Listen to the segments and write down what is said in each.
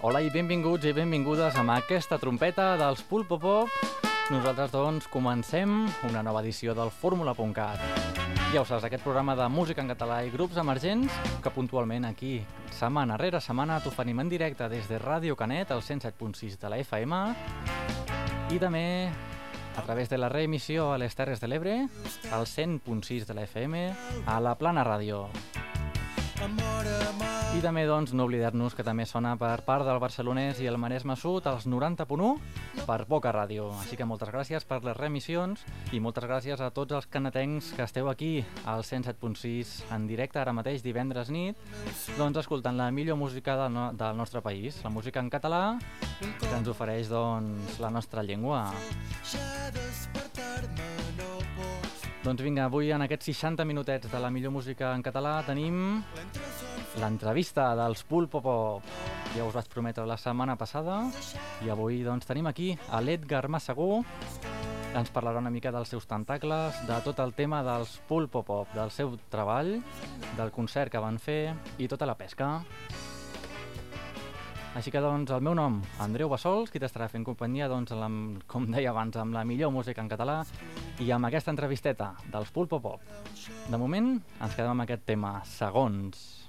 Hola, i benvinguts i benvingudes amb aquesta trompeta dels Pulpo Pop. Nosaltres, doncs, comencem una nova edició del Fórmula.cat. Ja ho saps, aquest programa de música en català i grups emergents que puntualment aquí, setmana rere setmana, t'oferim en directe des de Ràdio Canet, al 107.6 de la FM, i també a través de la reemissió a les Terres de l'Ebre, al 100.6 de la FM, a la Plana Ràdio. I també doncs, no oblidar-nos que també sona per part del barcelonès i el Maresme Sud als 90.1 per Boca Ràdio. Així que moltes gràcies per les remissions i moltes gràcies a tots els canatencs que esteu aquí al 107.6 en directe ara mateix divendres nit doncs escoltant la millor música del, no del nostre país, la música en català que ens ofereix doncs la nostra llengua. Doncs vinga, avui en aquests 60 minutets de la millor música en català tenim l'entrevista dels Pulpo Pop. Ja us vaig prometre la setmana passada i avui doncs tenim aquí a l'Edgar Massagú ens parlarà una mica dels seus tentacles, de tot el tema dels Pulpo Pop, del seu treball, del concert que van fer i tota la pesca. Així que, doncs, el meu nom, Andreu Bassols, qui t'estarà fent companyia, doncs, amb, com deia abans, amb la millor música en català i amb aquesta entrevisteta dels Pulpo Pop. De moment, ens quedem amb aquest tema, segons.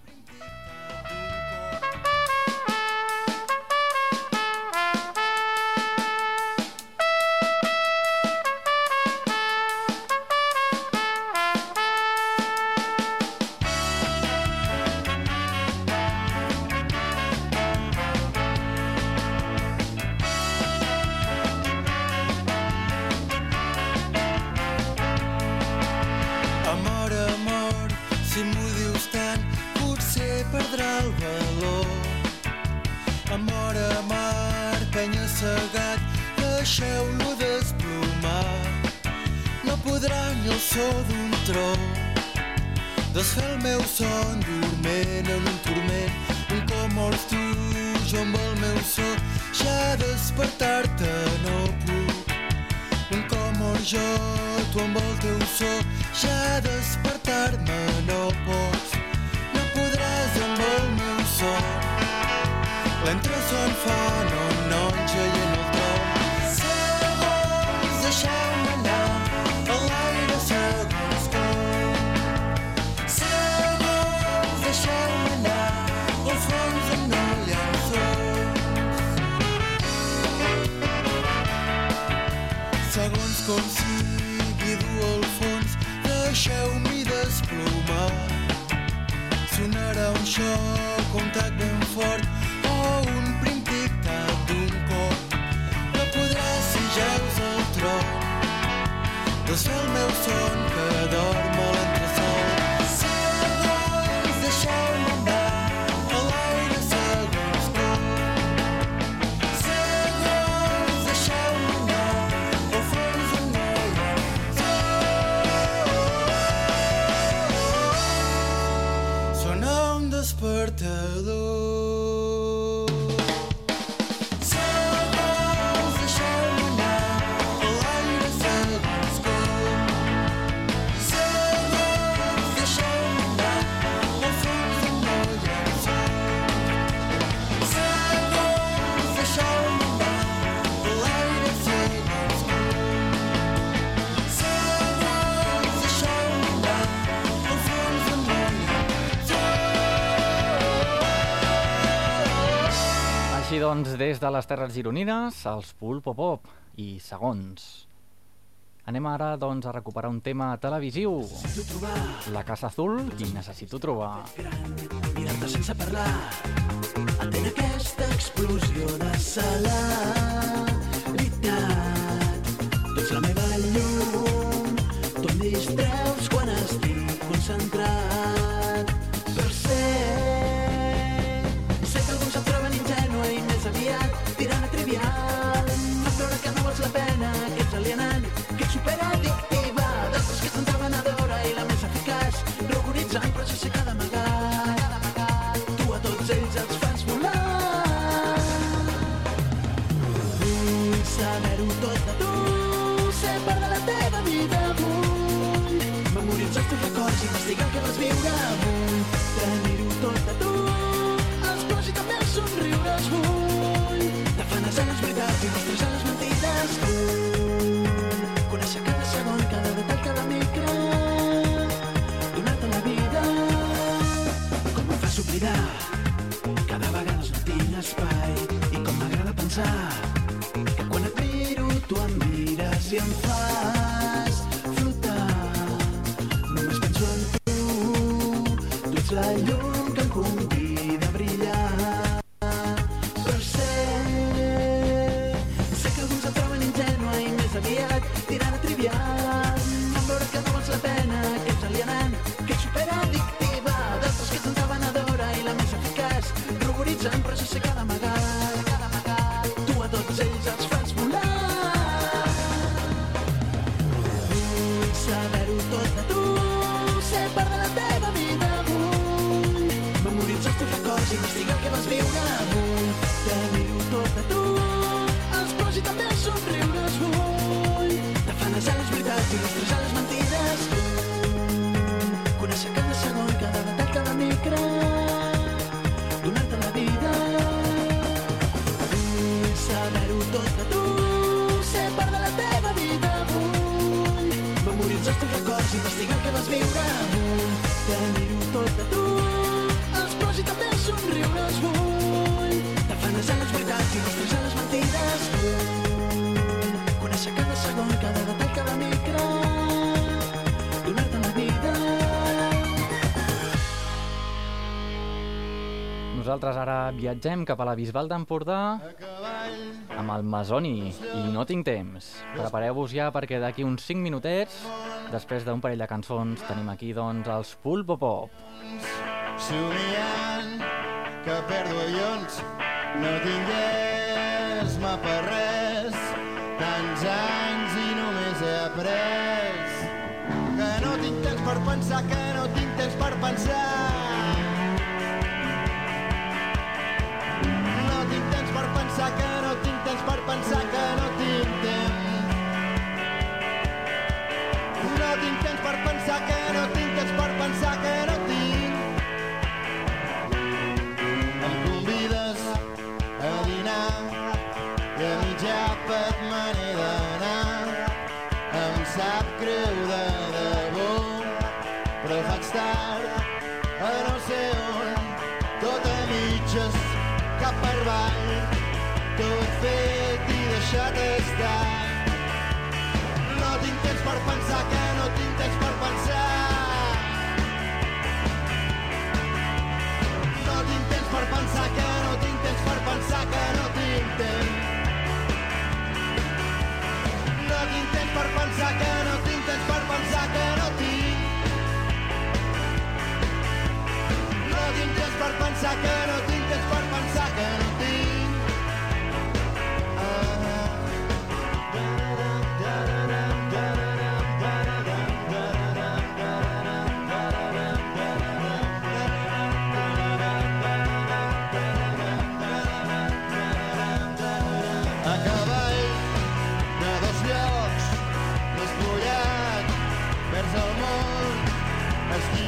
So d'un tro desfer el meu son dorment en un turment, un com vols tu, jo amb el meu so, ja despertar-te no puc. Un com jo, tu amb el teu so, ja despertar-me no pots. Un tac ben fort o un prim tic-tac d'un cop. No podràs si jaus al tron desfer el meu son que dorm doncs, des de les Terres Gironines, els Pulpo Pop i segons. Anem ara, doncs, a recuperar un tema televisiu. La Casa Azul i Necessito trobar. mirar-te sense parlar atén aquesta explosió de celeritat tu ets la meva llum tu em distreus quan estic concentrat és viure amunt, tenir-ho tot a tu, els plors i també els somriures vull. Defanes a les veritats i mostres a les mentides conèixer cada segon, cada detall, cada micro, donar-te la vida, com em fas oblidar, cada vegada no tinc espai, i com m'agrada pensar, que quan et miro tu em mires i em fas viure Nosaltres ara viatgem cap a la Bisbal d'Empordà amb el Masoni i no tinc temps. Prepareu-vos ja perquè d'aquí uns 5 minutets, després d'un parell de cançons, tenim aquí doncs els Pulpo Pop. Somiant que perdo avions, no tinc esma per res, tants anys i només he après que no tinc temps per pensar, que no tinc temps per pensar pensar que no tinc temps per pensar que no per pensar que no tinc temps per pensar. No tinc temps per pensar que no tinc temps per pensar que no tinc temps. No tinc temps per pensar que no tinc temps per pensar que no tinc. No tinc temps per pensar que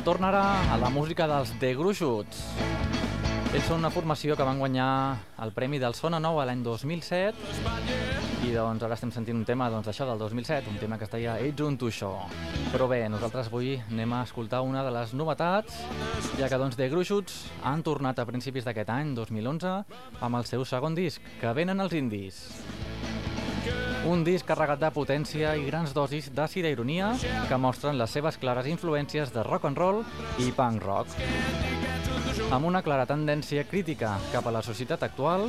El torn ara a la música dels The Gruixuts. Ells són una formació que van guanyar el Premi del Sona Nou l'any 2007 i doncs ara estem sentint un tema doncs, això del 2007, un tema que es deia Ets un tuixó. Però bé, nosaltres avui anem a escoltar una de les novetats, ja que doncs The Gruixuts han tornat a principis d'aquest any, 2011, amb el seu segon disc, que venen els indis. Un disc carregat de potència i grans dosis d'àcida ironia que mostren les seves clares influències de rock and roll i punk rock. Amb una clara tendència crítica cap a la societat actual,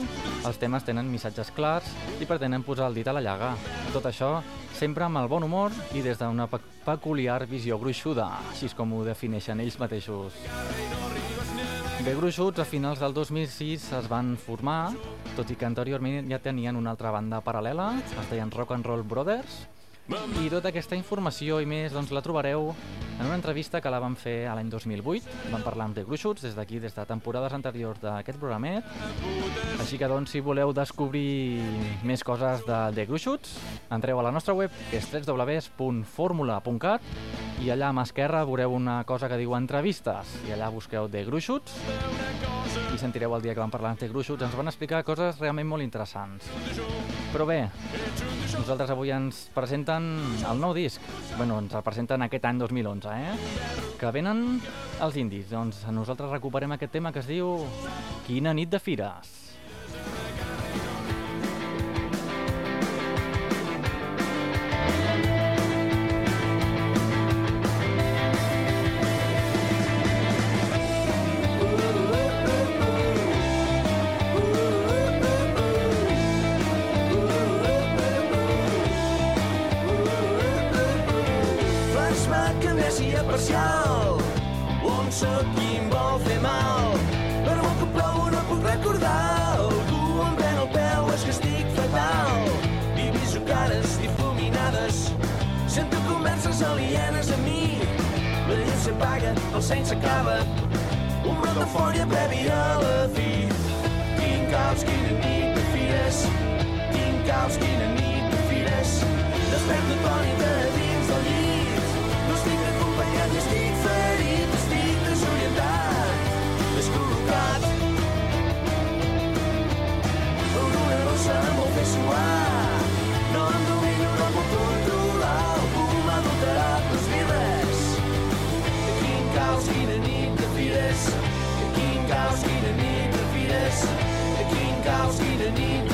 els temes tenen missatges clars i pretenen posar el dit a la llaga. Tot això sempre amb el bon humor i des d'una pe peculiar visió gruixuda, així com ho defineixen ells mateixos. The Gruixuts a finals del 2006 es van formar, tot i que anteriorment ja tenien una altra banda paral·lela, es deien Rock and Roll Brothers, i tota aquesta informació i més doncs, la trobareu en una entrevista que la vam fer a l'any 2008. Vam parlar amb The Gruixuts des d'aquí, des de temporades anteriors d'aquest programet. Així que, doncs, si voleu descobrir més coses de The Gruixuts, entreu a la nostra web, que és www.formula.cat, i allà a mà esquerra veureu una cosa que diu entrevistes, i allà busqueu The Gruixuts, i sentireu el dia que vam parlar The Gruixuts. Ens van explicar coses realment molt interessants. Però bé, nosaltres avui ens presenten el nou disc. bueno, ens el presenten aquest any 2011, eh? Que venen els indis. Doncs nosaltres recuperem aquest tema que es diu Quina nit de fires. Seny s'acaba Un brot d'eufòria previ a la fi Quin caos, quina nit de fires Quin caos, quina nit de fires Desperto tònit Quin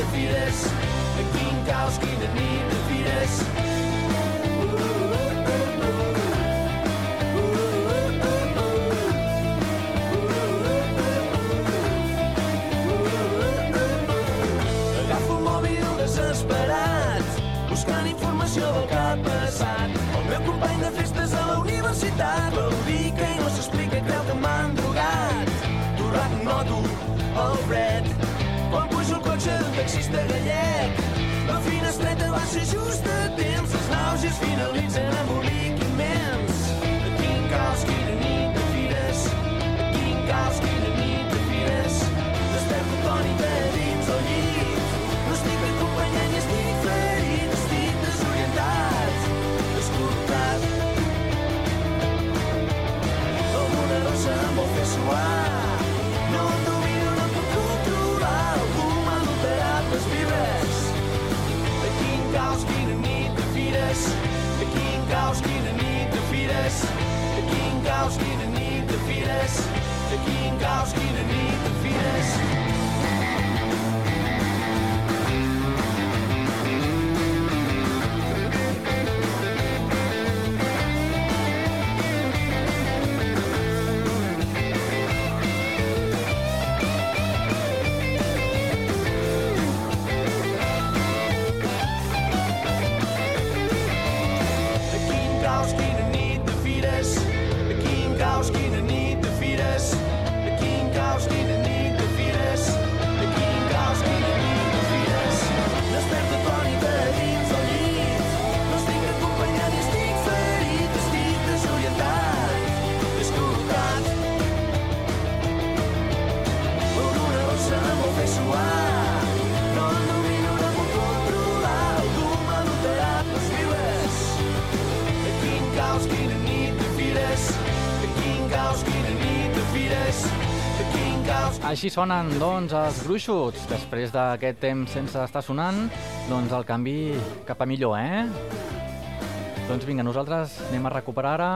nit de fires, quin Així sonen, doncs, els gruixuts. Després d'aquest temps sense estar sonant, doncs el canvi cap a millor, eh? Doncs vinga, nosaltres anem a recuperar ara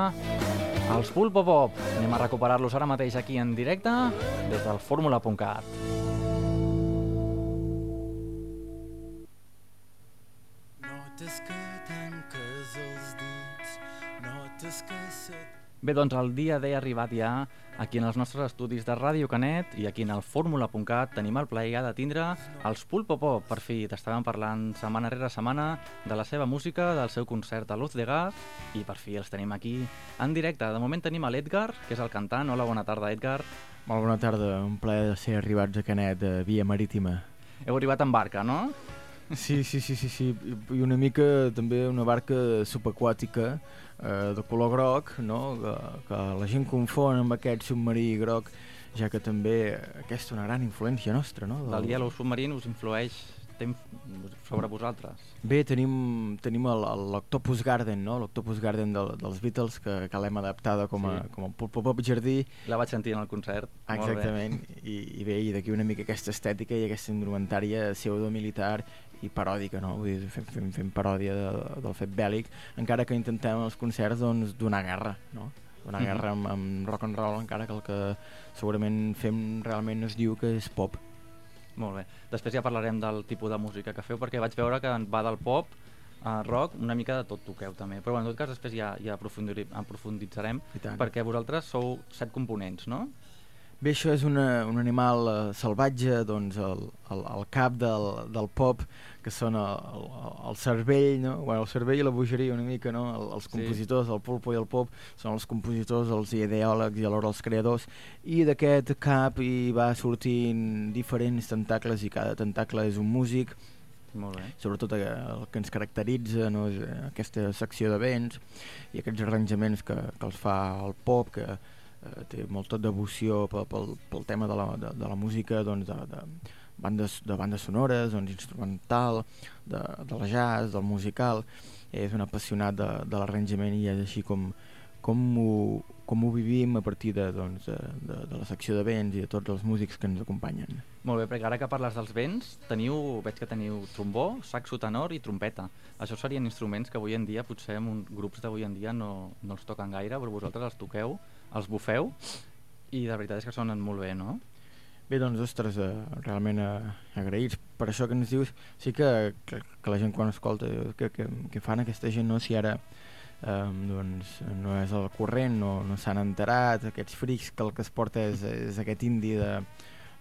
els Pulpo Pop. Anem a recuperar-los ara mateix aquí en directe des del fórmula.cat. Bé, doncs el dia D ha arribat ja aquí en els nostres estudis de Ràdio Canet i aquí en el fórmula.cat tenim el plaer ja de tindre els Pulpo Pop. Per fi, t'estàvem parlant setmana rere setmana de la seva música, del seu concert a Luz de Gas i per fi els tenim aquí en directe. De moment tenim a l'Edgar, que és el cantant. Hola, bona tarda, Edgar. Molt bona tarda, un plaer de ser arribats a Canet, de via marítima. Heu arribat en barca, no? Sí, sí, sí, sí, sí, i una mica també una barca subaquàtica eh, de color groc, no? que, que la gent confon amb aquest submarí groc, ja que també aquesta és una gran influència nostra. No? Del Yellow Submarine us influeix inf- sobre vosaltres. Bé, tenim, tenim el- el- l'Octopus Garden, no? l'Octopus Garden del, dels Beatles, que, que l'hem adaptada com a, Sí. com a pop, pop jardí, La vaig sentir en el concert. Molt bé. Exactament, i, i bé, i d'aquí una mica aquesta estètica i aquesta indumentària pseudo-militar i paròdica, no? Vull dir, fem, fem, fem paròdia de, del fet bèl·lic, encara que intentem als concerts doncs, donar guerra, no? Donar Mhm. guerra amb, amb rock and roll, encara que el que segurament fem realment es diu que és pop. Molt bé. Després ja parlarem del tipus de música que feu, perquè vaig veure que va del pop a rock, una mica de tot toqueu també. Però bueno, en tot cas després ja, ja aprofundir- aprofunditzarem, perquè vosaltres sou set components, no? Bé, això és una, un animal uh, salvatge, doncs el, el, el cap del, del pop, que són el, el, el cervell, no? bueno, el cervell i la bogeria una mica, no? el, els Sí. compositors, el pulpo i el pop, són els compositors, els ideòlegs i alhora els creadors, i d'aquest cap hi va sortint diferents tentacles i cada tentacle és un músic, Molt bé. sobretot eh, el que ens caracteritza no, és eh, aquesta secció de vents i aquests arranjaments que, que els fa el pop, que eh, té molta devoció pel, pel, pel tema de la, de, de la música, doncs de, de, bandes, de bandes sonores, doncs instrumental, de, de la jazz, del musical. És un apassionat de, de l'arranjament i és així com, com, ho, com ho vivim a partir de, doncs, de, de, de la secció de vents i de tots els músics que ens acompanyen. Molt bé, perquè ara que parles dels vents, teniu, veig que teniu trombó, saxo tenor i trompeta. Això serien instruments que avui en dia, potser en un, grups d'avui en dia no, no els toquen gaire, però vosaltres els toqueu, els bufeu, i de veritat és que sonen molt bé, no? Bé, doncs, ostres, eh, realment eh, agraïts per això que ens dius. Sí que, que, que la gent quan escolta que, que, que fan aquesta gent, no? Si ara eh, doncs, no és el corrent, no, no s'han enterat, aquests frics que el que es porta és, és aquest indi de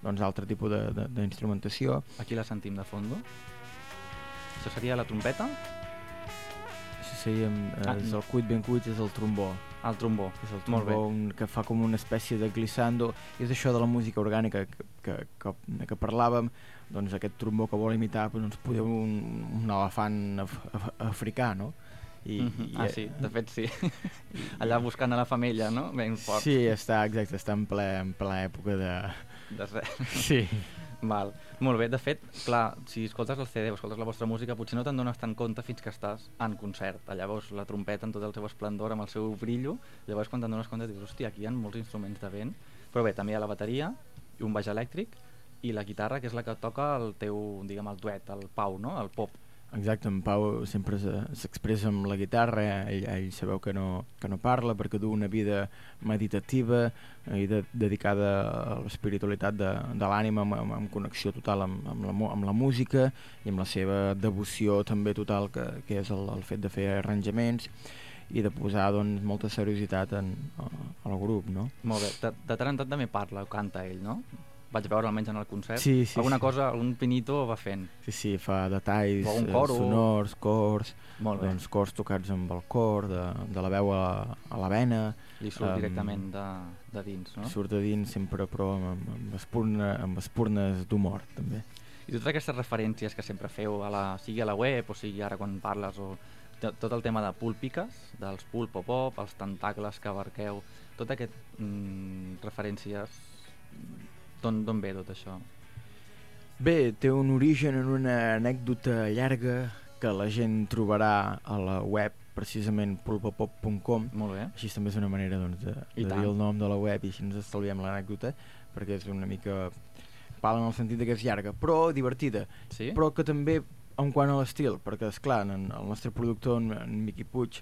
doncs, altre tipus d'instrumentació. Aquí la sentim de fondo. Això seria la trompeta, Això seria, Ah, és el cuit ben cuit, és el trombó. el trombó. És el Molt bé. trombó un, que fa com una espècie de glissando. I és això de la música orgànica que, que, que, que parlàvem, doncs aquest trombó que vol imitar doncs, poder un, un elefant af, af, africà, no? I, Mhm. Ah, sí, de fet sí. Allà buscant a la femella, no? Ben fort. Sí, està, exacte, està en ple, en ple època de... De res. Sí. Val. Molt bé, de fet, clar, si escoltes el CD o escoltes la vostra música, potser no te'n dones tant compte fins que estàs en concert. Allà veus la trompeta en tot el seu esplendor, amb el seu brillo, llavors quan te'n dones compte dius, hòstia, aquí hi ha molts instruments de vent. Però bé, també hi ha la bateria, i un baix elèctric, i la guitarra, que és la que toca el teu, diguem, el duet, el Pau, no? El pop. Exacte, en Pau sempre se- s'expressa amb la guitarra, ell, ell sabeu que no, que no parla perquè du una vida meditativa i de, dedicada a l'espiritualitat de, de l'ànima amb, amb, amb connexió total amb, amb, la, amb la música i amb la seva devoció també total que, que és el, el fet de fer arranjaments i de posar doncs, molta seriositat en, al grup, no? Molt bé. De, de tant en tant també parla canta ell, no? Vaig veure almenys en el concert. Sí, sí, Alguna sí. cosa, algun pinito va fent. Sí, sí, fa detalls eh, coro. sonors, cors, Molt bé. doncs, cors tocats amb el cor, de, de la veu a, a la vena, Li surt em, directament de, de dins, no? surt de dins sempre però amb, amb, amb, espurna, amb espurnes d'humor també. I totes aquestes referències que sempre feu, a la, sigui a la web o sigui ara quan parles, o to- tot el tema de púlpiques, dels pulpo pop, els tentacles que abarqueu, tot aquest mm, referències, d'on ve tot això? Bé, té un origen en una anècdota llarga que la gent trobarà a la web precisament pulpopop.com Molt bé. així també és una manera doncs, de, I de tant. dir el nom de la web i així ens estalviem l'anècdota perquè és una mica pal en el sentit de que és llarga, però divertida, Sí? però que també en quant a l'estil, perquè és clar, en, el nostre productor, en, en Miqui Puig,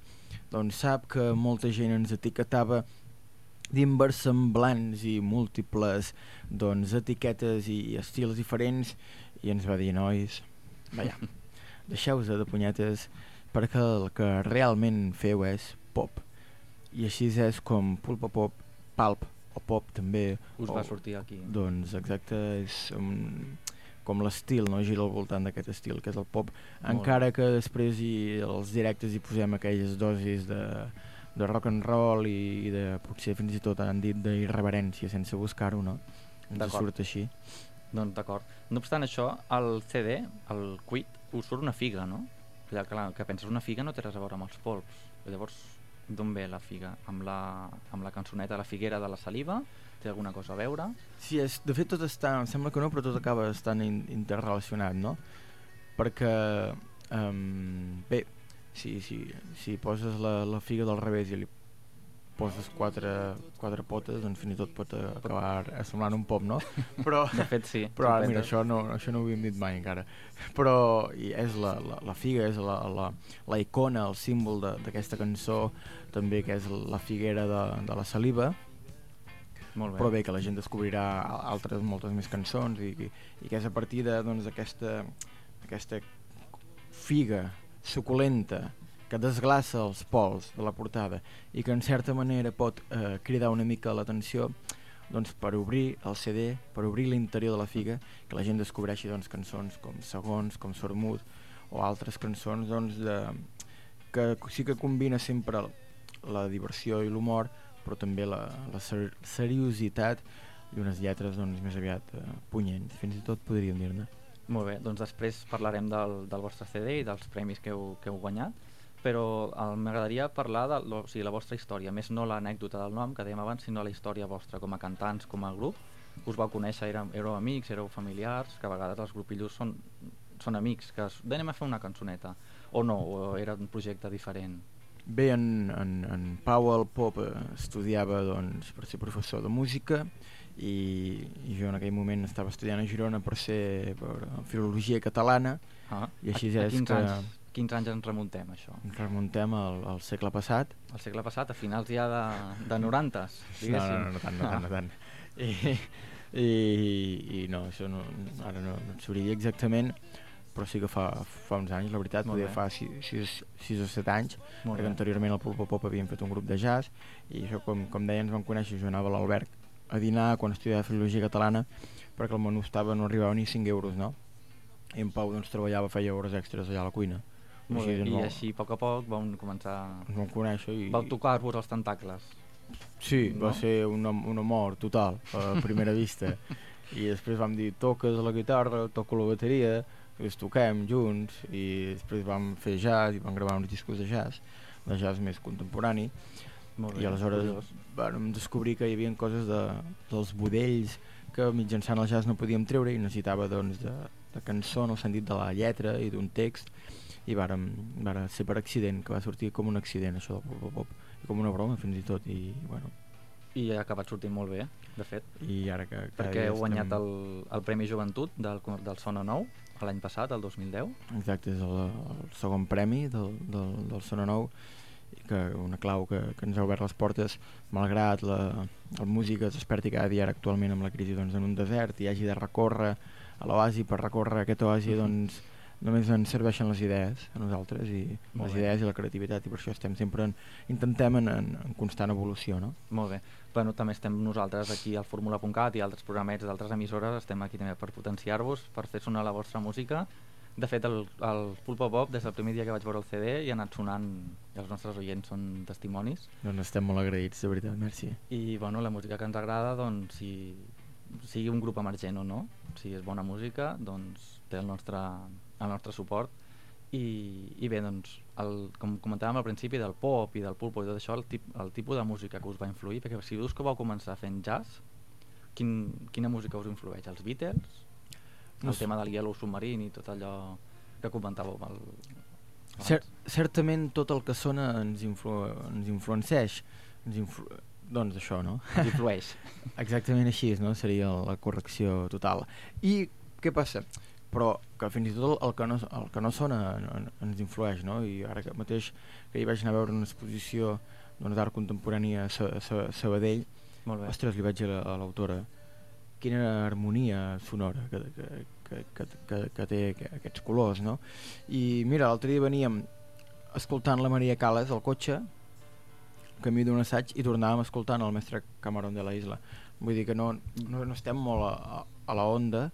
doncs sap que molta gent ens etiquetava d'inversemblants i múltiples doncs, etiquetes i estils diferents i ens va dir, nois, vaja, deixeu-vos de punyetes perquè el que realment feu és pop. I així és com pulpa pop, palp o pop també. Us o, va sortir aquí. Doncs exacte, és um, com l'estil, no? gira al voltant d'aquest estil, que és el pop. Molt Encara que després hi, als directes hi posem aquelles dosis de, de rock and roll i, i de, potser fins i tot han dit d'irreverència sense buscar-ho, no? Ens surt així. Doncs d'acord. No obstant això, el CD, el Quit, us surt una figa, no? Ja, clar, que penses una figa no té res a veure amb els polps. Llavors, d'on ve la figa? Amb la, amb la cançoneta La figuera de la saliva? Té alguna cosa a veure? Sí, és, de fet tot està, em sembla que no, però tot acaba estant in, interrelacionat, no? Perquè, um, bé, si, si, si poses la, la figa del revés i li poses quatre, quatre potes, doncs fins i tot pot acabar semblant un pop, no? Però, De fet, sí. però ara, si mira, això no, això no ho havíem dit mai encara. Però i és la, la, la figa, és la, la, la icona, el símbol d'aquesta cançó, també que és la figuera de, de la saliva, Molt bé. però bé, que la gent descobrirà al- altres moltes més cançons i, i, i que és a partir de, doncs, d'aquesta aquesta figa suculenta que desglaça els pols de la portada i que en certa manera pot eh, cridar una mica l'atenció doncs, per obrir el CD, per obrir l'interior de la figa, que la gent descobreixi doncs, cançons com Segons, com Sormut o altres cançons doncs, de, que sí que combina sempre la diversió i l'humor però també la, la ser seriositat i unes lletres doncs, més aviat eh, punyents, fins i tot podríem dir-ne. Molt bé, doncs després parlarem del, del vostre CD i dels premis que heu, que heu guanyat, però el- m'agradaria parlar de o sigui, la vostra història, més no l'anècdota del nom que dèiem abans, sinó la història vostra com a cantants, com a grup. Us vau conèixer, éreu, éreu amics, éreu familiars, que a vegades els grupillos són, són amics, que anem a fer una cançoneta, o no, o era un projecte diferent. Bé, en, en, en Pau el Pop eh, estudiava doncs, per ser professor de música i, i jo en aquell moment estava estudiant a Girona per ser per filologia catalana Ah, I així a, a és quins, que- anys, quins anys ens remuntem, això? ens remuntem al, al segle passat El segle passat, a finals ja de, de 90s, no, diguéssim. no, no, tant, no tant, no tant. I, i, i no, això no, ara no, no et sabria dir exactament però sí que fa, fa uns anys, la veritat, Molt poder bé. fa 6 o 7 anys Molt perquè bé. anteriorment al Pulpo Pop havíem fet un grup de jazz i això, com, com deia, ens vam conèixer, jo anava a l'Alberg a dinar quan estudiava filologia catalana perquè el menú estava, no arribava ni 5 euros, no? I en Pau doncs, treballava, feia hores extres allà a la cuina. Molt bé. I vam- així, a poc a poc, vau començar... Ens vam conèixer i... Vau tocar-vos els tentacles. Sí, no? va ser un, un amor total a primera vista. I després vam dir, toques la guitarra, toco la bateria, i toquem junts, i després vam fer jazz i vam gravar uns discos de jazz, de jazz més contemporani, i aleshores vam descobrir que hi havia coses de, dels budells que mitjançant el jazz no podíem treure i necessitava doncs, de, de cançó en el sentit de la lletra i d'un text. I vàrem, va ser per accident, que va sortir com un accident això del pop, pop, pop, com una broma fins i tot i, bueno, I ha acabat sortint molt bé, de fet, i ara que perquè heu guanyat estem... el, el Premi Joventut del, del Sona Nou l'any passat, el 2010. Exacte, és el, el segon premi del, del, del Sona Nou que una clau que, que ens ha obert les portes malgrat la, el músic es desperti cada dia actualment amb la crisi doncs, en un desert i hagi de recórrer a l'oasi per recórrer aquest oasi Mhm. doncs només ens serveixen les idees a nosaltres i Molt les bé. idees i la creativitat i per això estem sempre en, intentem en, en, en constant evolució no? Molt bé. Bueno, també estem nosaltres aquí al Fórmula.cat i altres programets d'altres emissores, estem aquí també per potenciar-vos, per fer sonar la vostra música. De fet, el, el Pulpo Pop, des del primer dia que vaig veure el CD, i ha anat sonant, i els nostres oients són testimonis. doncs estem molt agraïts, de veritat, merci I bueno, la música que ens agrada, doncs, si sigui un grup emergent o no, si és bona música, doncs té el nostre, el nostre suport. I, i bé, doncs, el, com comentàvem al principi del pop i del pulpo i tot això, el, tip, el tipus de música que us va influir, perquè si dius que vau començar fent jazz, quin, quina música us influeix? Els Beatles? El tema del Yellow Submarine i tot allò que comentàveu amb el... Cer certament tot el que sona ens, influ ens influenceix ens influ doncs això, no? ens influeix. Exactament així, no? Seria la correcció total. I què passa? Però que fins i tot el, que, no, el que no sona en- ens influeix, no? I ara que mateix que hi vaig anar a veure una exposició doncs, d'art contemporani a, Sa a Sa Sabadell, Molt bé. ostres, li vaig dir a la- a l'autora quina harmonia sonora que, que, que, que, que, que té que- aquests colors, no? I mira, l'altre dia veníem escoltant la Maria Cales al cotxe, camí d'un assaig, i tornàvem escoltant el mestre Camarón de la Isla. Vull dir que no, no, no estem molt a, a, la onda,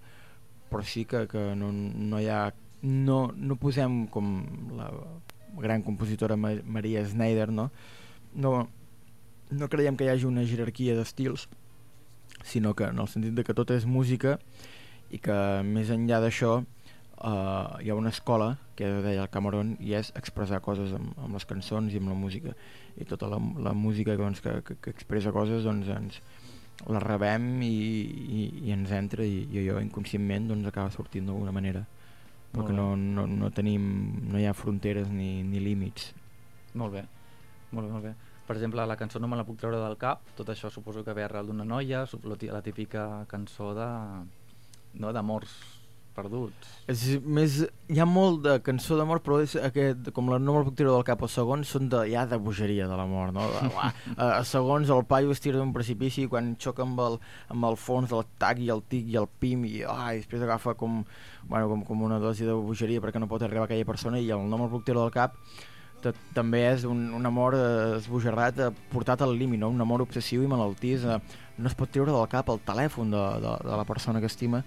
però sí que, que no, no hi ha... No, no posem com la gran compositora Ma Maria Schneider, no? No, no creiem que hi hagi una jerarquia d'estils, sinó que en el sentit de que tot és música i que més enllà d'això uh, hi ha una escola, que deia el Cameron, i és expressar coses amb, amb les cançons i amb la música. I tota la, la música doncs, que, que, que expressa coses doncs, ens la rebem i, i, i ens entra i, i allò inconscientment doncs, acaba sortint d'alguna manera. Perquè no, no, no tenim, no hi ha fronteres ni, ni límits. Molt bé, molt bé, molt bé. Per exemple, la cançó No me la puc treure del cap, tot això suposo que ve arrel d'una noia, la típica cançó de no, d'amors perduts. És més, hi ha molt de cançó d'amor, però és aquest, com la no me'l puc treure del cap, els segons són de, ja de bogeria de l'amor, no? De, a, segons el paio es tira d'un precipici i quan xoca amb el, amb el fons del tac i el tic i el pim i, ai, després agafa com, bueno, com, com una dosi de bogeria perquè no pot arribar a aquella persona i el no me'l puc treure del cap també és un, un amor eh, esbojarrat eh, portat al límit, no? un amor obsessiu i malaltís eh, no es pot treure del cap el telèfon de, de, de la persona que estima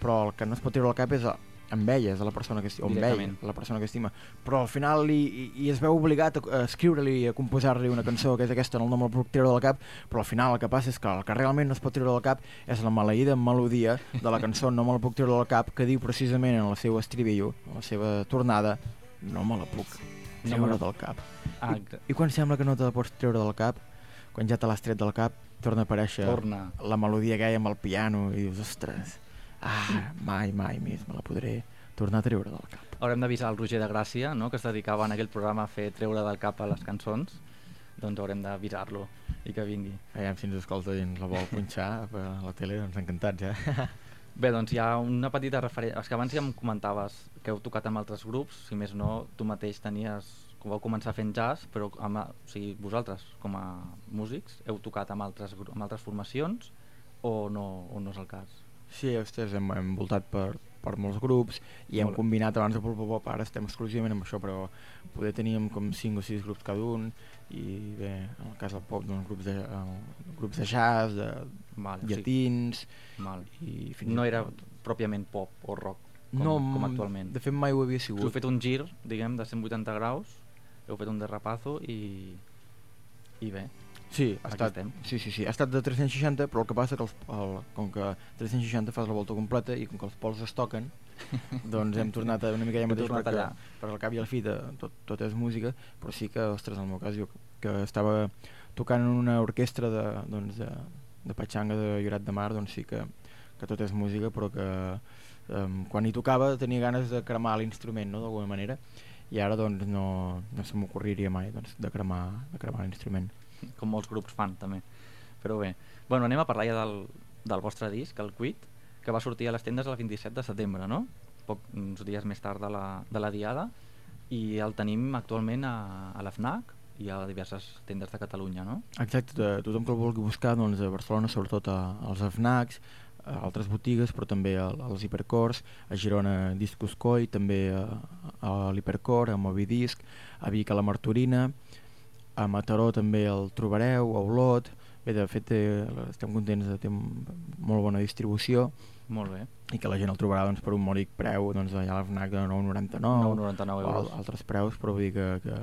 però el que no es pot treure del cap és amb ella, és la persona que estima, amb ell, la persona que estima però al final i, i, i es veu obligat a, escriure-li, a composar-li una cançó que és aquesta, no, no me'l puc treure del cap però al final el que passa és que el que realment no es pot treure del cap és la maleïda melodia de la cançó No me la puc treure del cap que diu precisament en el seu estribillo, en la seva tornada no me la puc No me del cap Ah, I, I quan sembla que no te la pots treure del cap, quan ja te l'has tret del cap, torna a aparèixer torna. la melodia aquella amb el piano i dius, ostres, ah, mai, mai més me la podré tornar a treure del cap. Haurem d'avisar el Roger de Gràcia, no? que es dedicava en aquell programa a fer treure del cap a les cançons, doncs haurem d'avisar-lo i que vingui. Aviam si ens escolta i ens la vol punxar a la tele, doncs encantats, eh? Bé, doncs hi ha una petita referència. És que abans ja em comentaves que heu tocat amb altres grups, si més no, tu mateix tenies... vau començar fent jazz, però amb, o sigui, vosaltres, com a músics, heu tocat amb altres, amb altres formacions o no, o no és el cas? Sí, ostres, hem, hem voltat per, per molts grups i hem combinat abans de Pop Pop Pop, ara estem exclusivament amb això, però poder teníem com 5 o 6 grups cada un i bé, en el cas del pop, doncs, grups, de, eh, grups de jazz, de Vale, llatins Val. i fins No era pròpiament pop o rock, com, no, com mm, actualment. De fet mai ho havia Us sigut. heu fet un gir, diguem, de 180 graus, heu fet un derrapazo i, i bé, Sí, ha estat, estem. sí, sí, sí, ha estat de 360, però el que passa que els, el, com que 360 fas la volta completa i com que els pols es toquen, doncs hem tornat a una mica allà mateix perquè, allà. per al cap i al fi de, tot, tot és música, però sí que, ostres, en el meu cas jo que estava tocant en una orquestra de, doncs, de, de Patxanga de Lloret de Mar, doncs sí que, que tot és música, però que um, quan hi tocava tenia ganes de cremar l'instrument, no?, d'alguna manera, i ara doncs no, no se m'ocorriria mai doncs, de cremar, de cremar l'instrument. Com molts grups fan també. Però bé, bueno, anem a parlar ja del, del vostre disc, el Quit, que va sortir a les tendes el 27 de setembre, no? Poc, uns dies més tard de la, de la Diada, i el tenim actualment a, a la FNAC i a diverses tendes de Catalunya, no? Exacte, tothom que el vulgui buscar doncs, a Barcelona, sobretot a, als FNACs, a altres botigues, però també als hipercors, a Girona Discos Coi, també a, a l'hipercor, a Movidisc, a Vic a la Martorina, a Mataró també el trobareu, a Olot, bé, de fet eh, estem contents de té molt bona distribució Molt bé. i que la gent el trobarà doncs, per un mòdic preu doncs, allà a la FNAC de 9,99 9,99 o al- euros. altres preus, però vull dir que, que,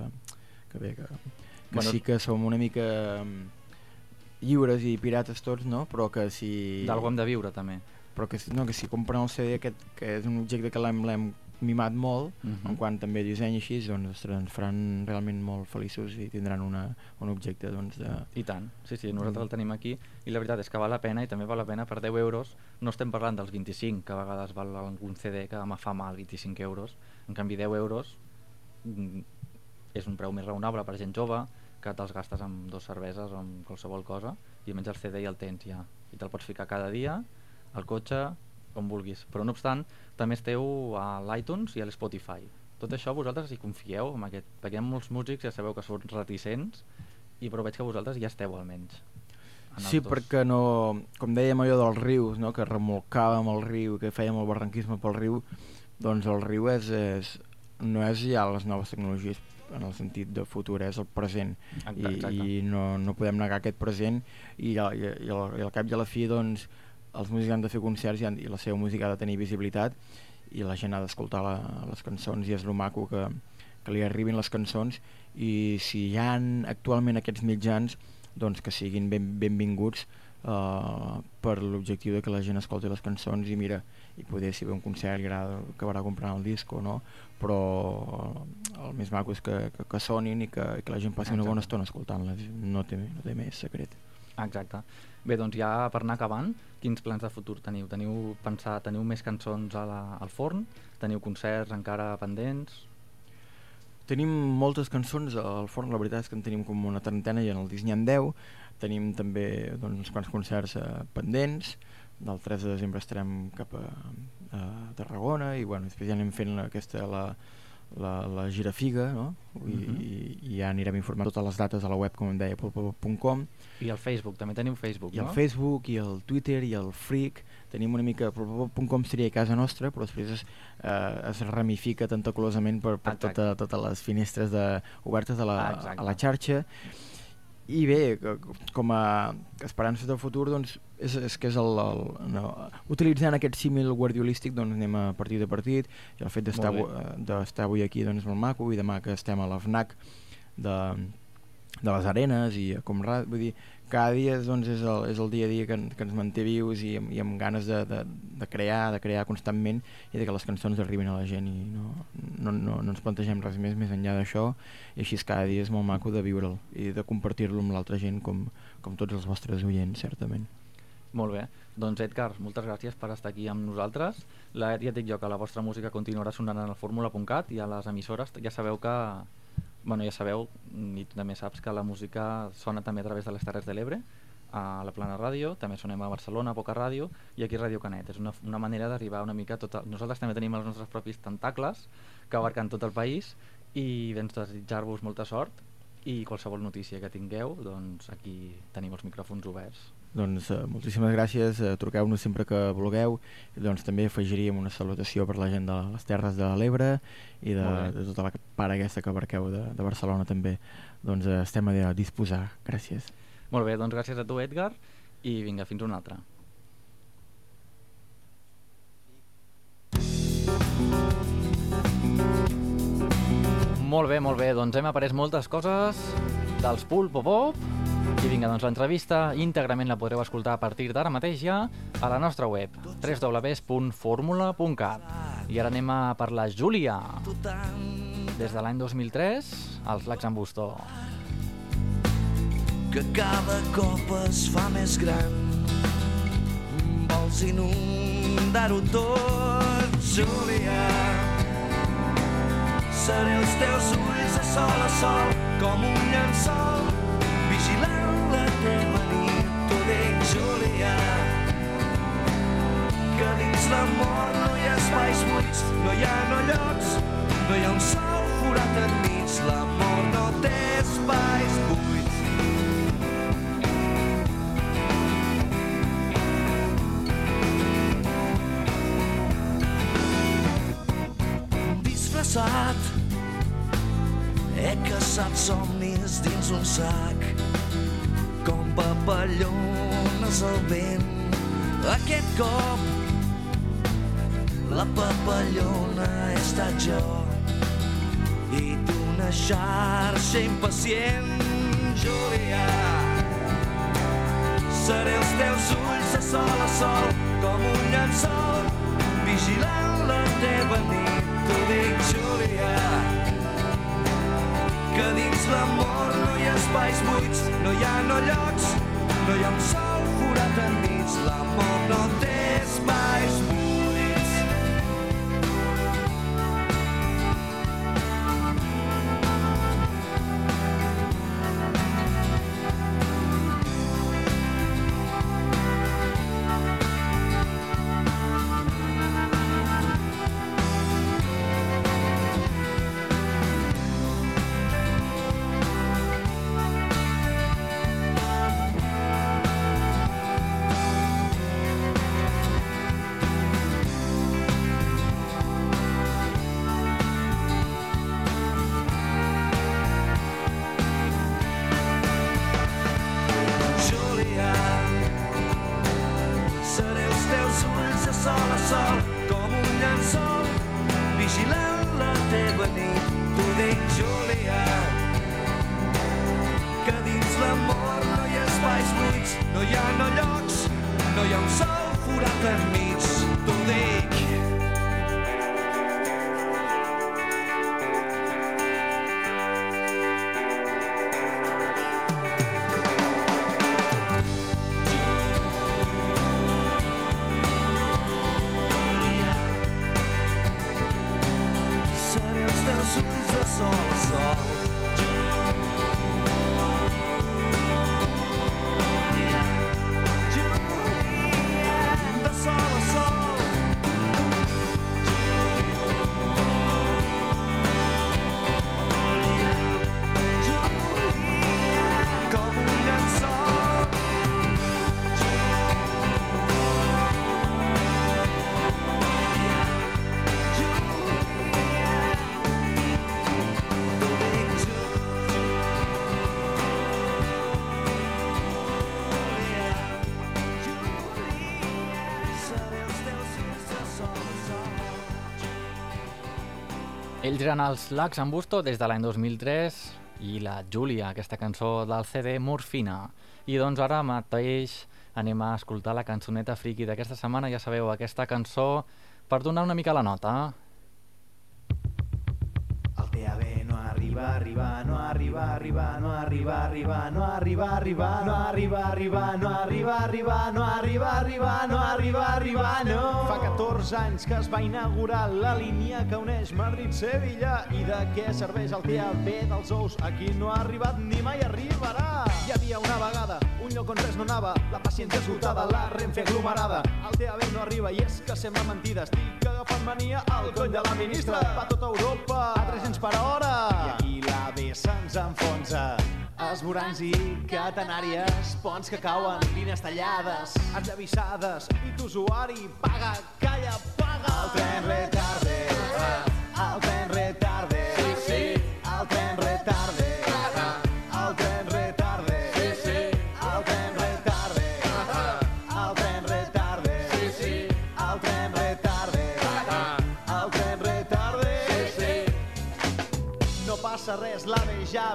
que bé, que, que Bueno- sí que som una mica mm, lliures i pirates tots, no? Però que si... D'algú hem de viure, també. Però que, no, que si compren el CD aquest, que és un objecte que l'hem mimat molt, Mhm. en quant també disseny així, doncs ostres, ens faran realment molt feliços i tindran una, un objecte doncs, de... I tant, sí, sí, nosaltres Mm. el tenim aquí i la veritat és que val la pena i també val la pena per 10 euros no estem parlant dels 25 que a vegades val algun CD que me fa mal 25 euros en canvi 10 euros mm, és un preu més raonable per gent jove que te'ls gastes amb dos cerveses o amb qualsevol cosa i almenys el CD ja el tens ja i te'l pots ficar cada dia al cotxe on vulguis, però no obstant també esteu a l'iTunes i a l'Spotify tot això vosaltres hi confieu amb aquest, perquè hi ha molts músics ja sabeu que són reticents i però veig que vosaltres ja esteu almenys en Sí, dos. perquè no, com dèiem allò dels rius, no? que remolcàvem el riu, que fèiem el barranquisme pel riu, doncs el riu és, és, no és ja les noves tecnologies en el sentit de futur, és el present i, Exacte. i no, no podem negar aquest present i, i, i, al, i al cap i a la fi doncs, els músics han de fer concerts i, han, i la seva música ha de tenir visibilitat i la gent ha d'escoltar les cançons i és lo maco que, que li arribin les cançons. I si hi ha actualment aquests mitjans doncs que siguin ben, benvinguts uh, per l'objectiu de que la gent escolti les cançons i mira, i poder si ve un concert li agrada acabarà comprant el disc o no. Però el més maco és que, que, que sonin i que, que la gent passi una bona Exacte. estona escoltant-les. No, té, no té més secret Exacte. Bé, doncs ja per anar acabant, quins plans de futur teniu? Teniu pensat, teniu més cançons a la, al forn? Teniu concerts encara pendents? Tenim moltes cançons al forn, la veritat és que en tenim com una trentena i en el disc n'hi ha 10. Tenim també doncs, uns quants concerts eh, pendents. Del 3 de desembre estarem cap a, a Tarragona i bueno, després ja anem fent aquesta, la, la, la girafiga no? I, Mhm. i, i ja anirem informant totes les dates a la web, com em deia, polpopop.com I el Facebook, també teniu Facebook, i el no? Facebook, i el Twitter, i el Freak. Tenim una mica... polpopop.com seria casa nostra, però després es, eh, es ramifica tentaculosament per, per Exacte. tota, totes les finestres de, obertes a la, Ah, a la xarxa. I bé, com a esperances del futur, doncs, és, és que és el, el, no, utilitzant aquest símil guardiolístic doncs anem a partit de partit i el fet d'estar Molt avu- eh, avui aquí doncs, molt maco i demà que estem a la FNAC de, de les arenes i a Comrat, vull dir, cada dia doncs, és, el, és el dia a dia que, que ens manté vius i, i amb ganes de, de, de crear, de crear constantment i de que les cançons arribin a la gent i no, no, no, no ens plantegem res més més enllà d'això i així cada dia és molt maco de viure'l i de compartir-lo amb l'altra gent com, com tots els vostres oients, certament. Molt bé. Doncs Edgar, moltes gràcies per estar aquí amb nosaltres. La, ja et dic jo que la vostra música continuarà sonant en el fórmula.cat i a les emissores ja sabeu que bueno, ja sabeu, i tu també saps que la música sona també a través de les Terres de l'Ebre, a la Plana Ràdio, també sonem a Barcelona, a Poca Ràdio, i aquí Ràdio Canet. És una, una manera d'arribar una mica a tot... El... Nosaltres també tenim els nostres propis tentacles que abarquen tot el país i doncs desitjar-vos molta sort i qualsevol notícia que tingueu, doncs aquí tenim els micròfons oberts. Doncs uh, moltíssimes gràcies, uh, truqueu-nos sempre que vulgueu doncs també afegiríem una salutació per la gent de les Terres de l'Ebre i de, de tota la part aquesta que abarqueu de, de Barcelona també. Doncs uh, estem a disposar. Gràcies. Molt bé, doncs gràcies a tu Edgar i vinga, fins una altra. Molt bé, molt bé, doncs hem après moltes coses dels Pulpo Pop i vinga, doncs l'entrevista íntegrament la podreu escoltar a partir d'ara mateix ja a la nostra web www.formula.cat i ara anem a per la Júlia. Des de l'any 2003 als Lacs en Bustó. Que cada cop es fa més gran. Vols inundar-ho tot, Júlia. Seré els teus ulls de sol a sol, com un llençol, vigilant la teva nit. T'ho dic, Júlia, que dins l'amor no hi ha espais buits, no hi ha no llocs, no hi ha un sol forat enmig. L'amor no té espais buits. Disfressat he caçat somnis dins un sac com papallones al vent aquest cop la papallona he estat jo i tu una xarxa impacient Júlia seré els teus ulls de sol a sol com un llençol vigilant la teva nit t'ho dic Júlia que dins l'amor no hi ha espais buits no hi ha no llocs no hi ha un sol forat enmig. L'amor no té Eren els Lacs en Busto des de l'any 2003 i la Júlia, aquesta cançó del CD Morfina. I doncs ara mateix anem a escoltar la cançoneta friki d'aquesta setmana. Ja sabeu, aquesta cançó per donar una mica la nota. arriba, arriba, no arriba, arriba, no arriba, arriba, no arriba, arriba, no arriba, arriba, no arriba, arriba, no arriba, arriba, no arriba, arriba, no. Fa 14 anys que es va inaugurar la línia que uneix Madrid-Sevilla i de què serveix el TAP dels ous? Aquí no ha arribat ni mai arribarà. Hi havia una vegada un lloc on res no anava, la paciència esgotada, la Renfe aglomerada. El TAB no arriba i és que sembla mentida. Estic agafant mania al coll de la ministra. Va tota Europa a 300 per hora. I aquí la B se'ns enfonsa. Esborancs i catenàries, ponts que cauen, línies tallades, esllavissades, i tu usuari paga, calla, paga. El tren retarde, el tren retarde,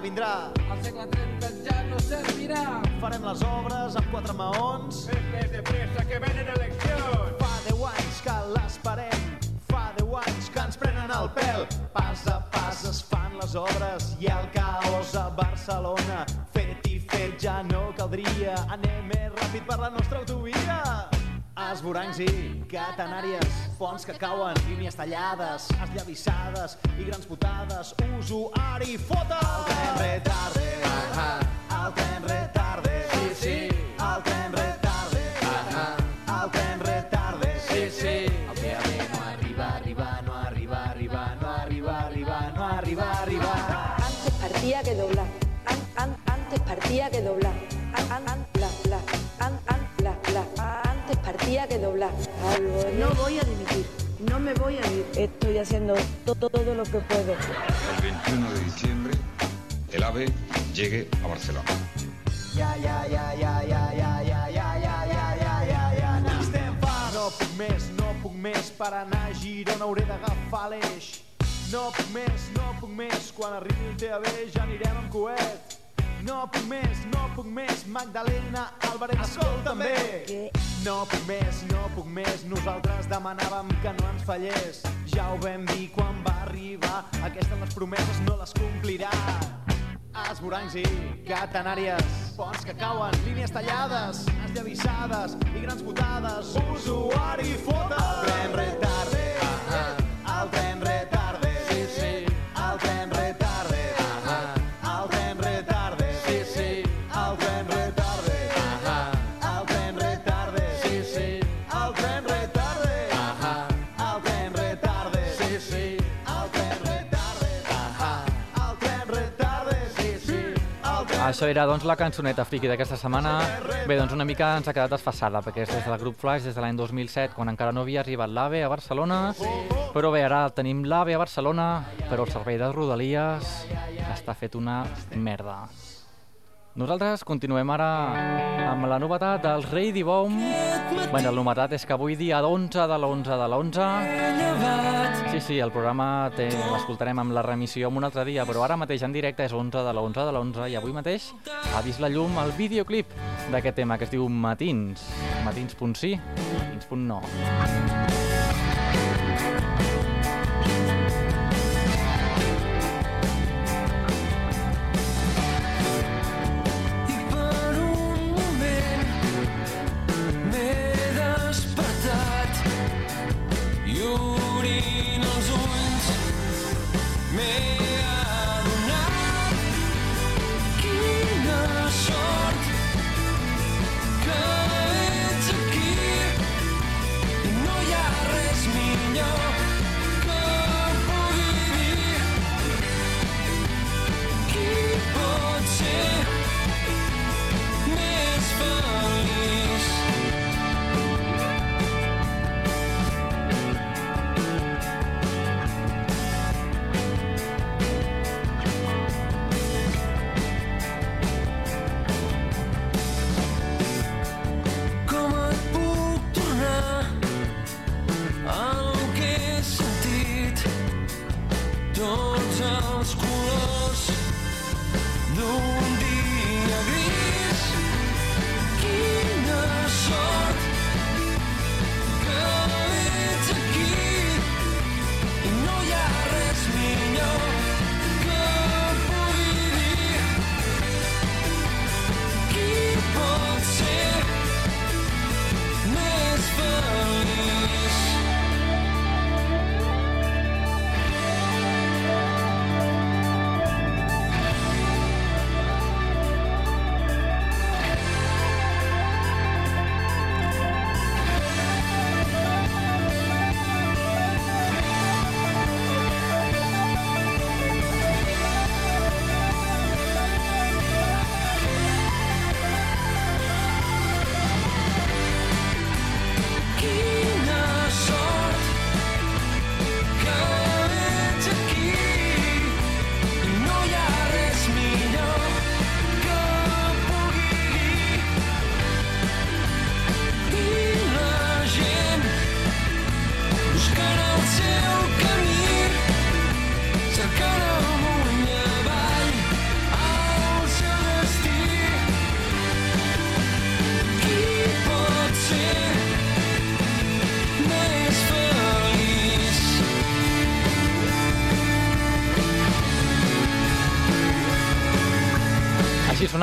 vindrà. El segle 30 ja no servirà. Farem les obres amb quatre maons. Més de pressa que venen eleccions. Fa deu anys que l'esperem, fa deu anys que ens prenen el pèl. Pas a pas es fan les obres i el caos a Barcelona. Fet i fet ja no caldria, anem més ràpid per la nostra autovia. Esborancs i catenàries, ponts que cauen, línies tallades, esllavissades i grans putades. Usuari, fota! El tren retarde, el tren retarde, sí, sí, el tren retarde, el tren retarde, sí, sí. El TAB no arriba, arriba, no arriba, arriba, no arriba, arriba, no arriba, arriba. Antes partía que doblar. An, an, antes partía que doblar. No voy a dimitir. No me voy a ir. Estoy haciendo todo, todo lo que puedo. el 21 de diciembre el AVE llegue a Barcelona. Ja, ja, ja, ja, ja, ja, ja, ja, ja, n'estem farts. No puc més, no puc més, per anar a Girona hauré d'agafar l'eix. No puc més, no puc més, quan arribi el TAB ja anirem amb coet. No puc més, no puc més, Magdalena, Álvarez, escolta'm bé. Què? No puc més, no puc més, nosaltres demanàvem que no ens fallés. Ja ho vam dir quan va arribar, aquestes les promeses no les complirà. Esborancs i catenàries, ponts que cauen, línies tallades, esllavissades i grans putades. Usuari, fota! El tren Això era doncs la cançoneta friki d'aquesta setmana. Bé, doncs una mica ens ha quedat desfassada, perquè és des del grup Flash, des de l'any 2007, quan encara no havia arribat l'AVE a Barcelona. Però bé, ara tenim l'AVE a Barcelona, però el servei de Rodalies està fet una merda. Nosaltres continuem ara amb la novetat del Rei Dibom. Bé, la novetat és que avui dia 11 de l'11 de l'11... Sí, sí, el programa l'escoltarem amb la remissió en un altre dia, però ara mateix en directe és 11 de l'11 de l'11 i avui mateix ha vist la llum el videoclip d'aquest tema que es diu Matins. Matins.sí, Matins.no. I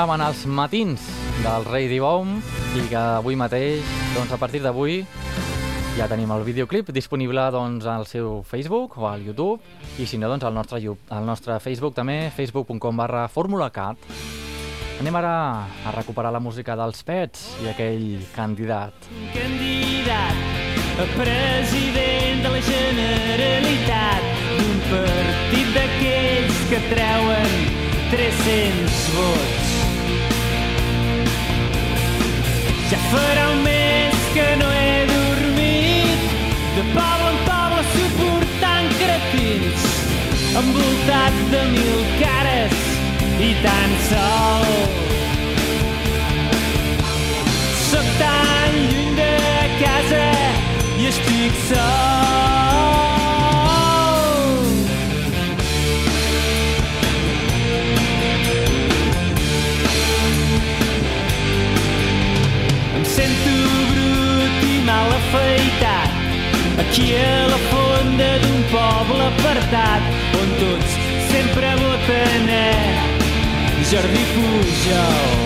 sonaven els matins del Rei Divom i que avui mateix, doncs a partir d'avui, ja tenim el videoclip disponible doncs, al seu Facebook o al YouTube i si no, doncs al nostre, al nostre Facebook també, facebook.com barra formulacat. Anem ara a recuperar la música dels Pets i aquell candidat. candidat a president de la Generalitat d'un partit d'aquells que treuen 300 vots. Ja farà un mes que no he dormit de poble en poble suportant cretins envoltat de mil cares i tan sol Soc tan lluny de casa i estic sol. Apartat on tots sempre voten a Jordi Pujol.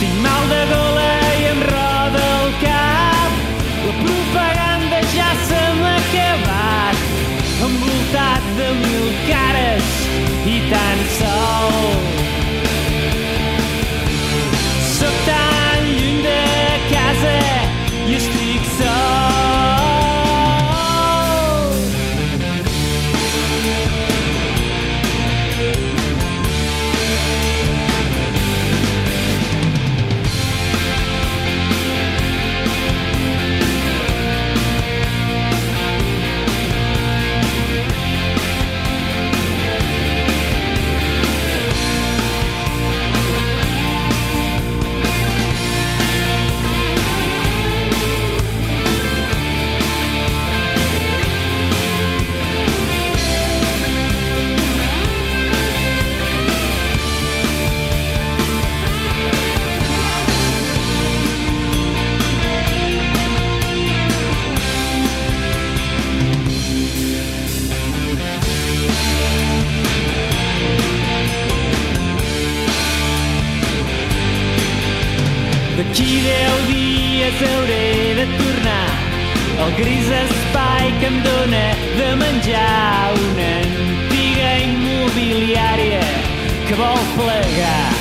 Tinc mal de gola i em roda el cap. La propaganda ja se m'ha acabat. Envoltat de mil cares i tan sol. Dies hauré de tornar al gris espai que em dóna de menjar una antiga immobiliària que vol plegar.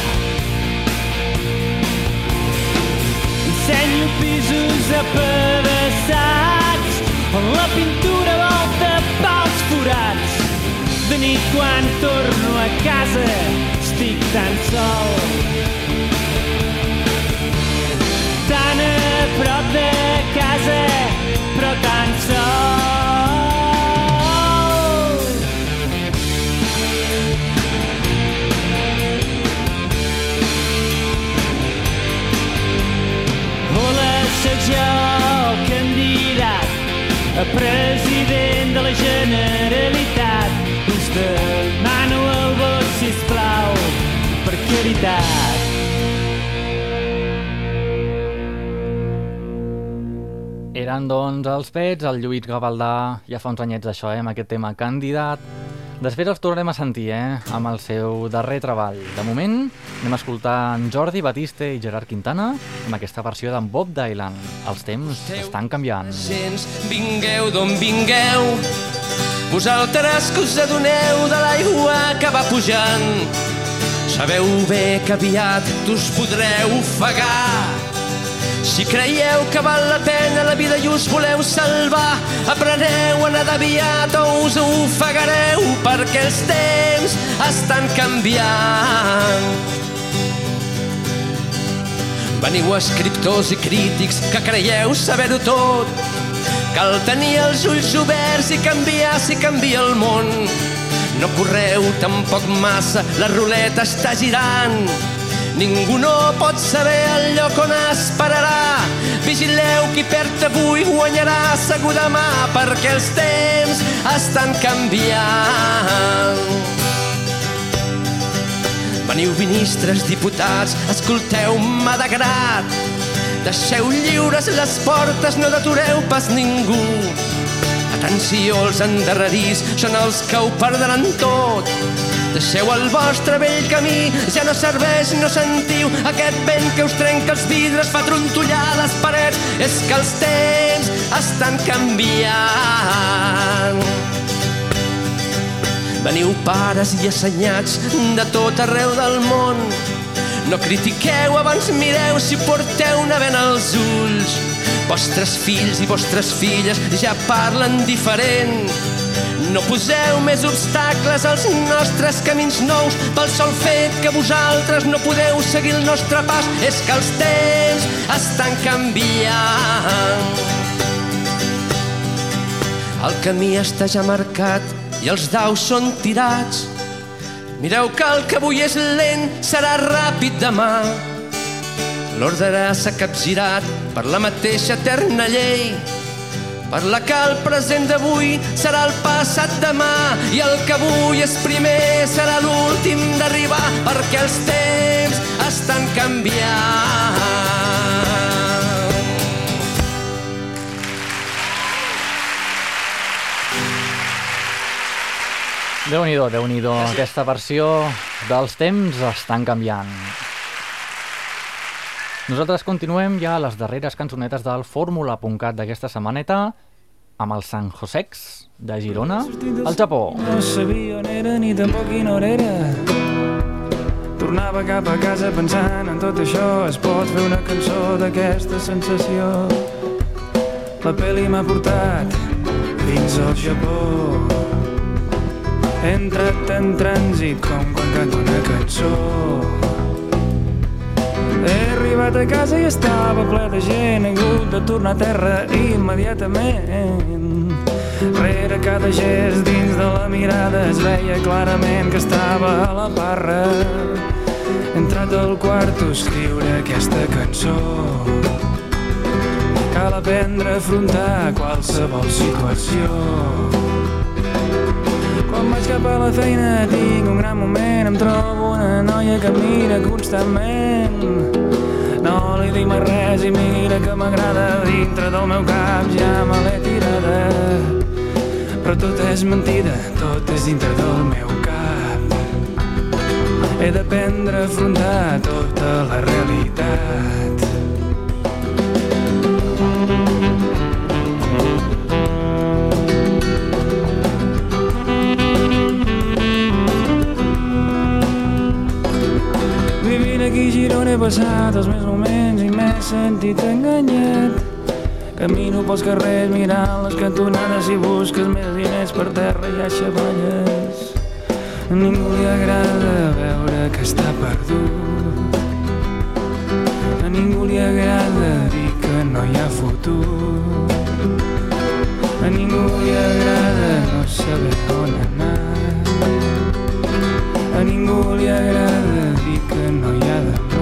Ensenyo pisos apedaçats on la pintura volta pels forats. De nit quan torno a casa estic tan sol prop de casa, però tan sol. Hola, sóc jo, candidat a president de la Generalitat. Us demano el vot, sisplau, per caritat. Eren, doncs, els Pets, el Lluís Gavaldà, ja fa uns anyets d'això, eh, amb aquest tema candidat. Després els tornarem a sentir, eh, amb el seu darrer treball. De moment, anem a escoltar en Jordi Batiste i Gerard Quintana amb aquesta versió d'en Bob Dylan. Els temps estan canviant. Gens, vingueu d'on vingueu, vosaltres que us adoneu de l'aigua que va pujant. Sabeu bé que aviat us podreu ofegar. Si creieu que val la pena la vida i us voleu salvar, apreneu a nedar aviat o us ofegareu perquè els temps estan canviant. Veniu escriptors i crítics que creieu saber-ho tot. Cal tenir els ulls oberts i canviar si canvia el món. No correu tampoc massa, la ruleta està girant. Ningú no pot saber el lloc on esperarà. Vigileu qui perd avui guanyarà segur demà perquè els temps estan canviant. Veniu ministres, diputats, escolteu-me de grat. Deixeu lliures les portes, no detureu pas ningú. Atenció, els endarrerits són els que ho perdran tot. Deixeu el vostre vell camí, ja no serveix, no sentiu aquest vent que us trenca els vidres, fa trontollar les parets. És que els temps estan canviant. Veniu pares i assenyats de tot arreu del món. No critiqueu, abans mireu si porteu una vena als ulls. Vostres fills i vostres filles ja parlen diferent. No poseu més obstacles als nostres camins nous pel sol fet que vosaltres no podeu seguir el nostre pas. És que els temps estan canviant. El camí està ja marcat i els daus són tirats. Mireu que el que avui és lent serà ràpid demà. L'ordre s'ha capgirat per la mateixa eterna llei per la que el present d'avui serà el passat demà i el que avui és primer serà l'últim d'arribar perquè els temps estan canviant. Déu-n'hi-do, déu nhi déu aquesta versió dels temps estan canviant. Nosaltres continuem ja a les darreres cançonetes del Fórmula.cat d'aquesta setmaneta amb el San Josex de Girona, al Japó. No sabia on era ni tampoc quina hora era. Tornava cap a casa pensant en tot això. Es pot fer una cançó d'aquesta sensació. La pel·li m'ha portat fins al Japó. He entrat en trànsit com quan canto una cançó. He arribat a casa i estava ple de gent. He hagut de tornar a terra immediatament. Rere cada gest dins de la mirada es veia clarament que estava a la barra. He entrat al quarto a escriure aquesta cançó. Cal aprendre a afrontar qualsevol situació. Quan vaig cap a la feina tinc un gran moment, em trobo una noia que mira constantment. No li dic mai res i mira que m'agrada dintre del meu cap, ja me l'he tirada. Però tot és mentida, tot és dintre del meu cap. He d'aprendre a afrontar tota la realitat. Girona he passat els meus moments i m'he sentit enganyat. Camino pels carrers mirant les cantonades i busques més diners per terra i a xavalles. A ningú li agrada veure que està perdut. A ningú li agrada dir que no hi ha futur. A ningú li agrada no saber on anar. A ningú li agrada dir que no hi ha demà.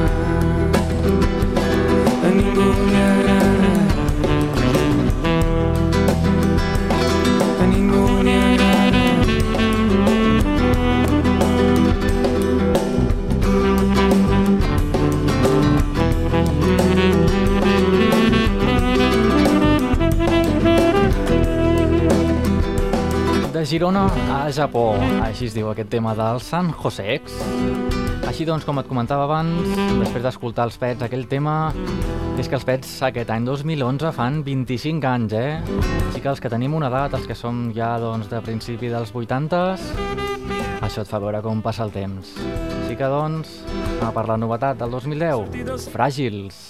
Girona a Japó, així es diu aquest tema del San Josex. Així doncs, com et comentava abans, després d'escoltar els Pets, aquell tema és que els Pets aquest any 2011 fan 25 anys, eh? Així que els que tenim una edat, els que som ja doncs, de principi dels 80s, això et fa veure com passa el temps. Així que doncs, a per la novetat del 2010, Fràgils.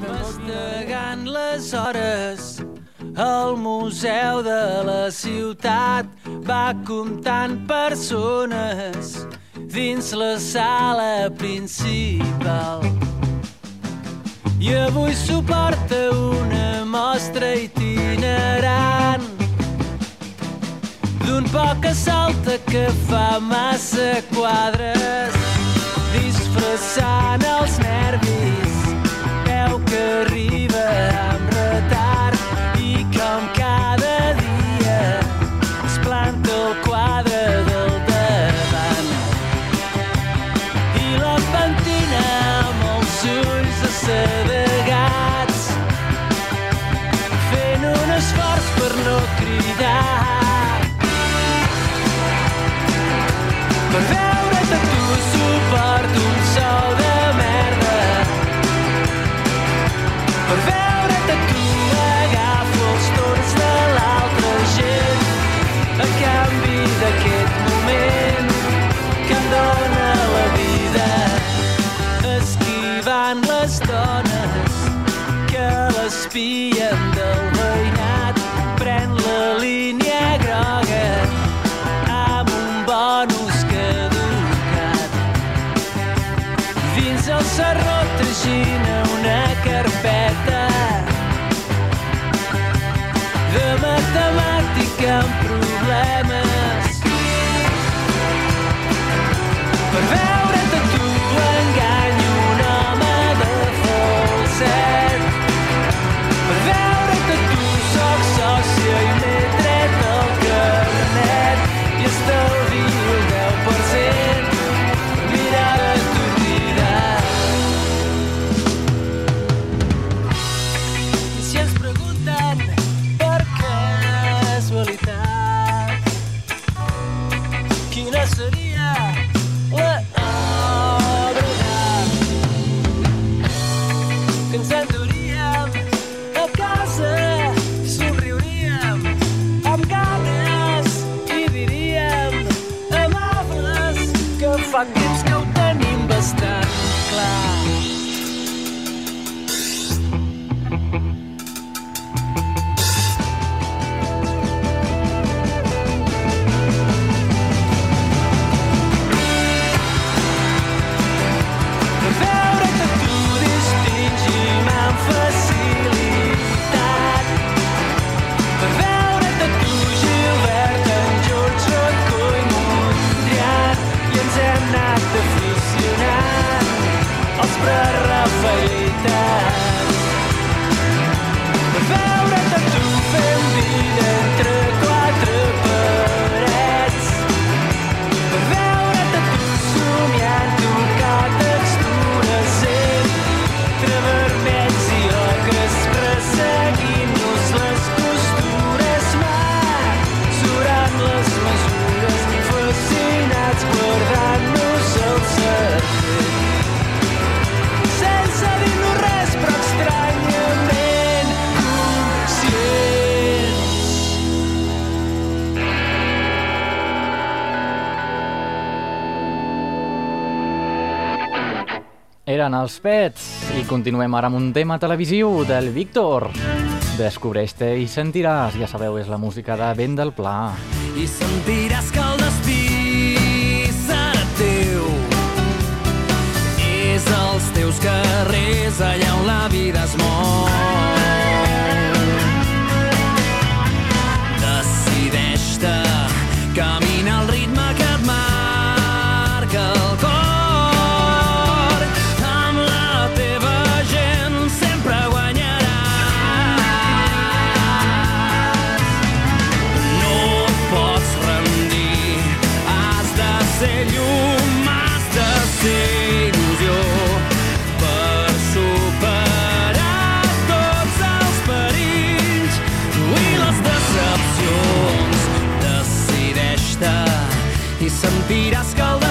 Mastegant les hores el museu de la ciutat va comptant persones dins la sala principal. I avui suporta una mostra itinerant d'un poc que salta que fa massa quadres. Disfressant els nervis veu que arriba amb els Pets i continuem ara amb un tema televisiu del Víctor. Descobreix-te i sentiràs, ja sabeu, és la música de Vent del Pla. i sentiràs que el destí serà teu. És als teus carrers allà on la vida es mou. Sentiràs que el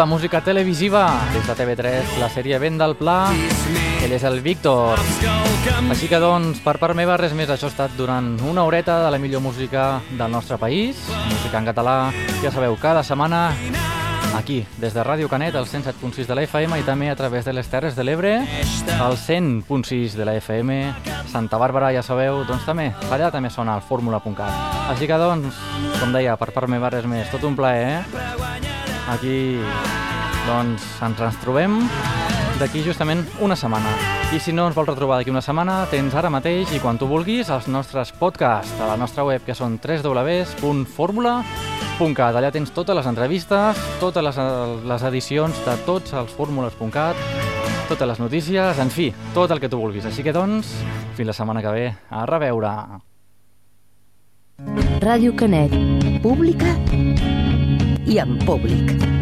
la música televisiva des de TV3, la sèrie Vent del Pla. Ell és el Víctor. Així que, doncs, per part meva, res més. Això ha estat durant una horeta de la millor música del nostre país. Música en català, ja sabeu, cada setmana aquí, des de Ràdio Canet, al 107.6 de la FM i també a través de les Terres de l'Ebre, al 100.6 de la FM, Santa Bàrbara, ja sabeu, doncs també, allà també sona el fórmula.cat. Així que, doncs, com deia, per part meva res més, tot un plaer, eh? Aquí, doncs, ens, ens trobem d'aquí justament una setmana. I si no ens vols retrobar d'aquí una setmana, tens ara mateix i quan tu vulguis els nostres podcasts a la nostra web, que són www.formula.cat. Allà tens totes les entrevistes, totes les, les edicions de tots els fórmules.cat, totes les notícies, en fi, tot el que tu vulguis. Així que, doncs, fins la setmana que ve. A reveure! Ràdio Canet, pública i en públic.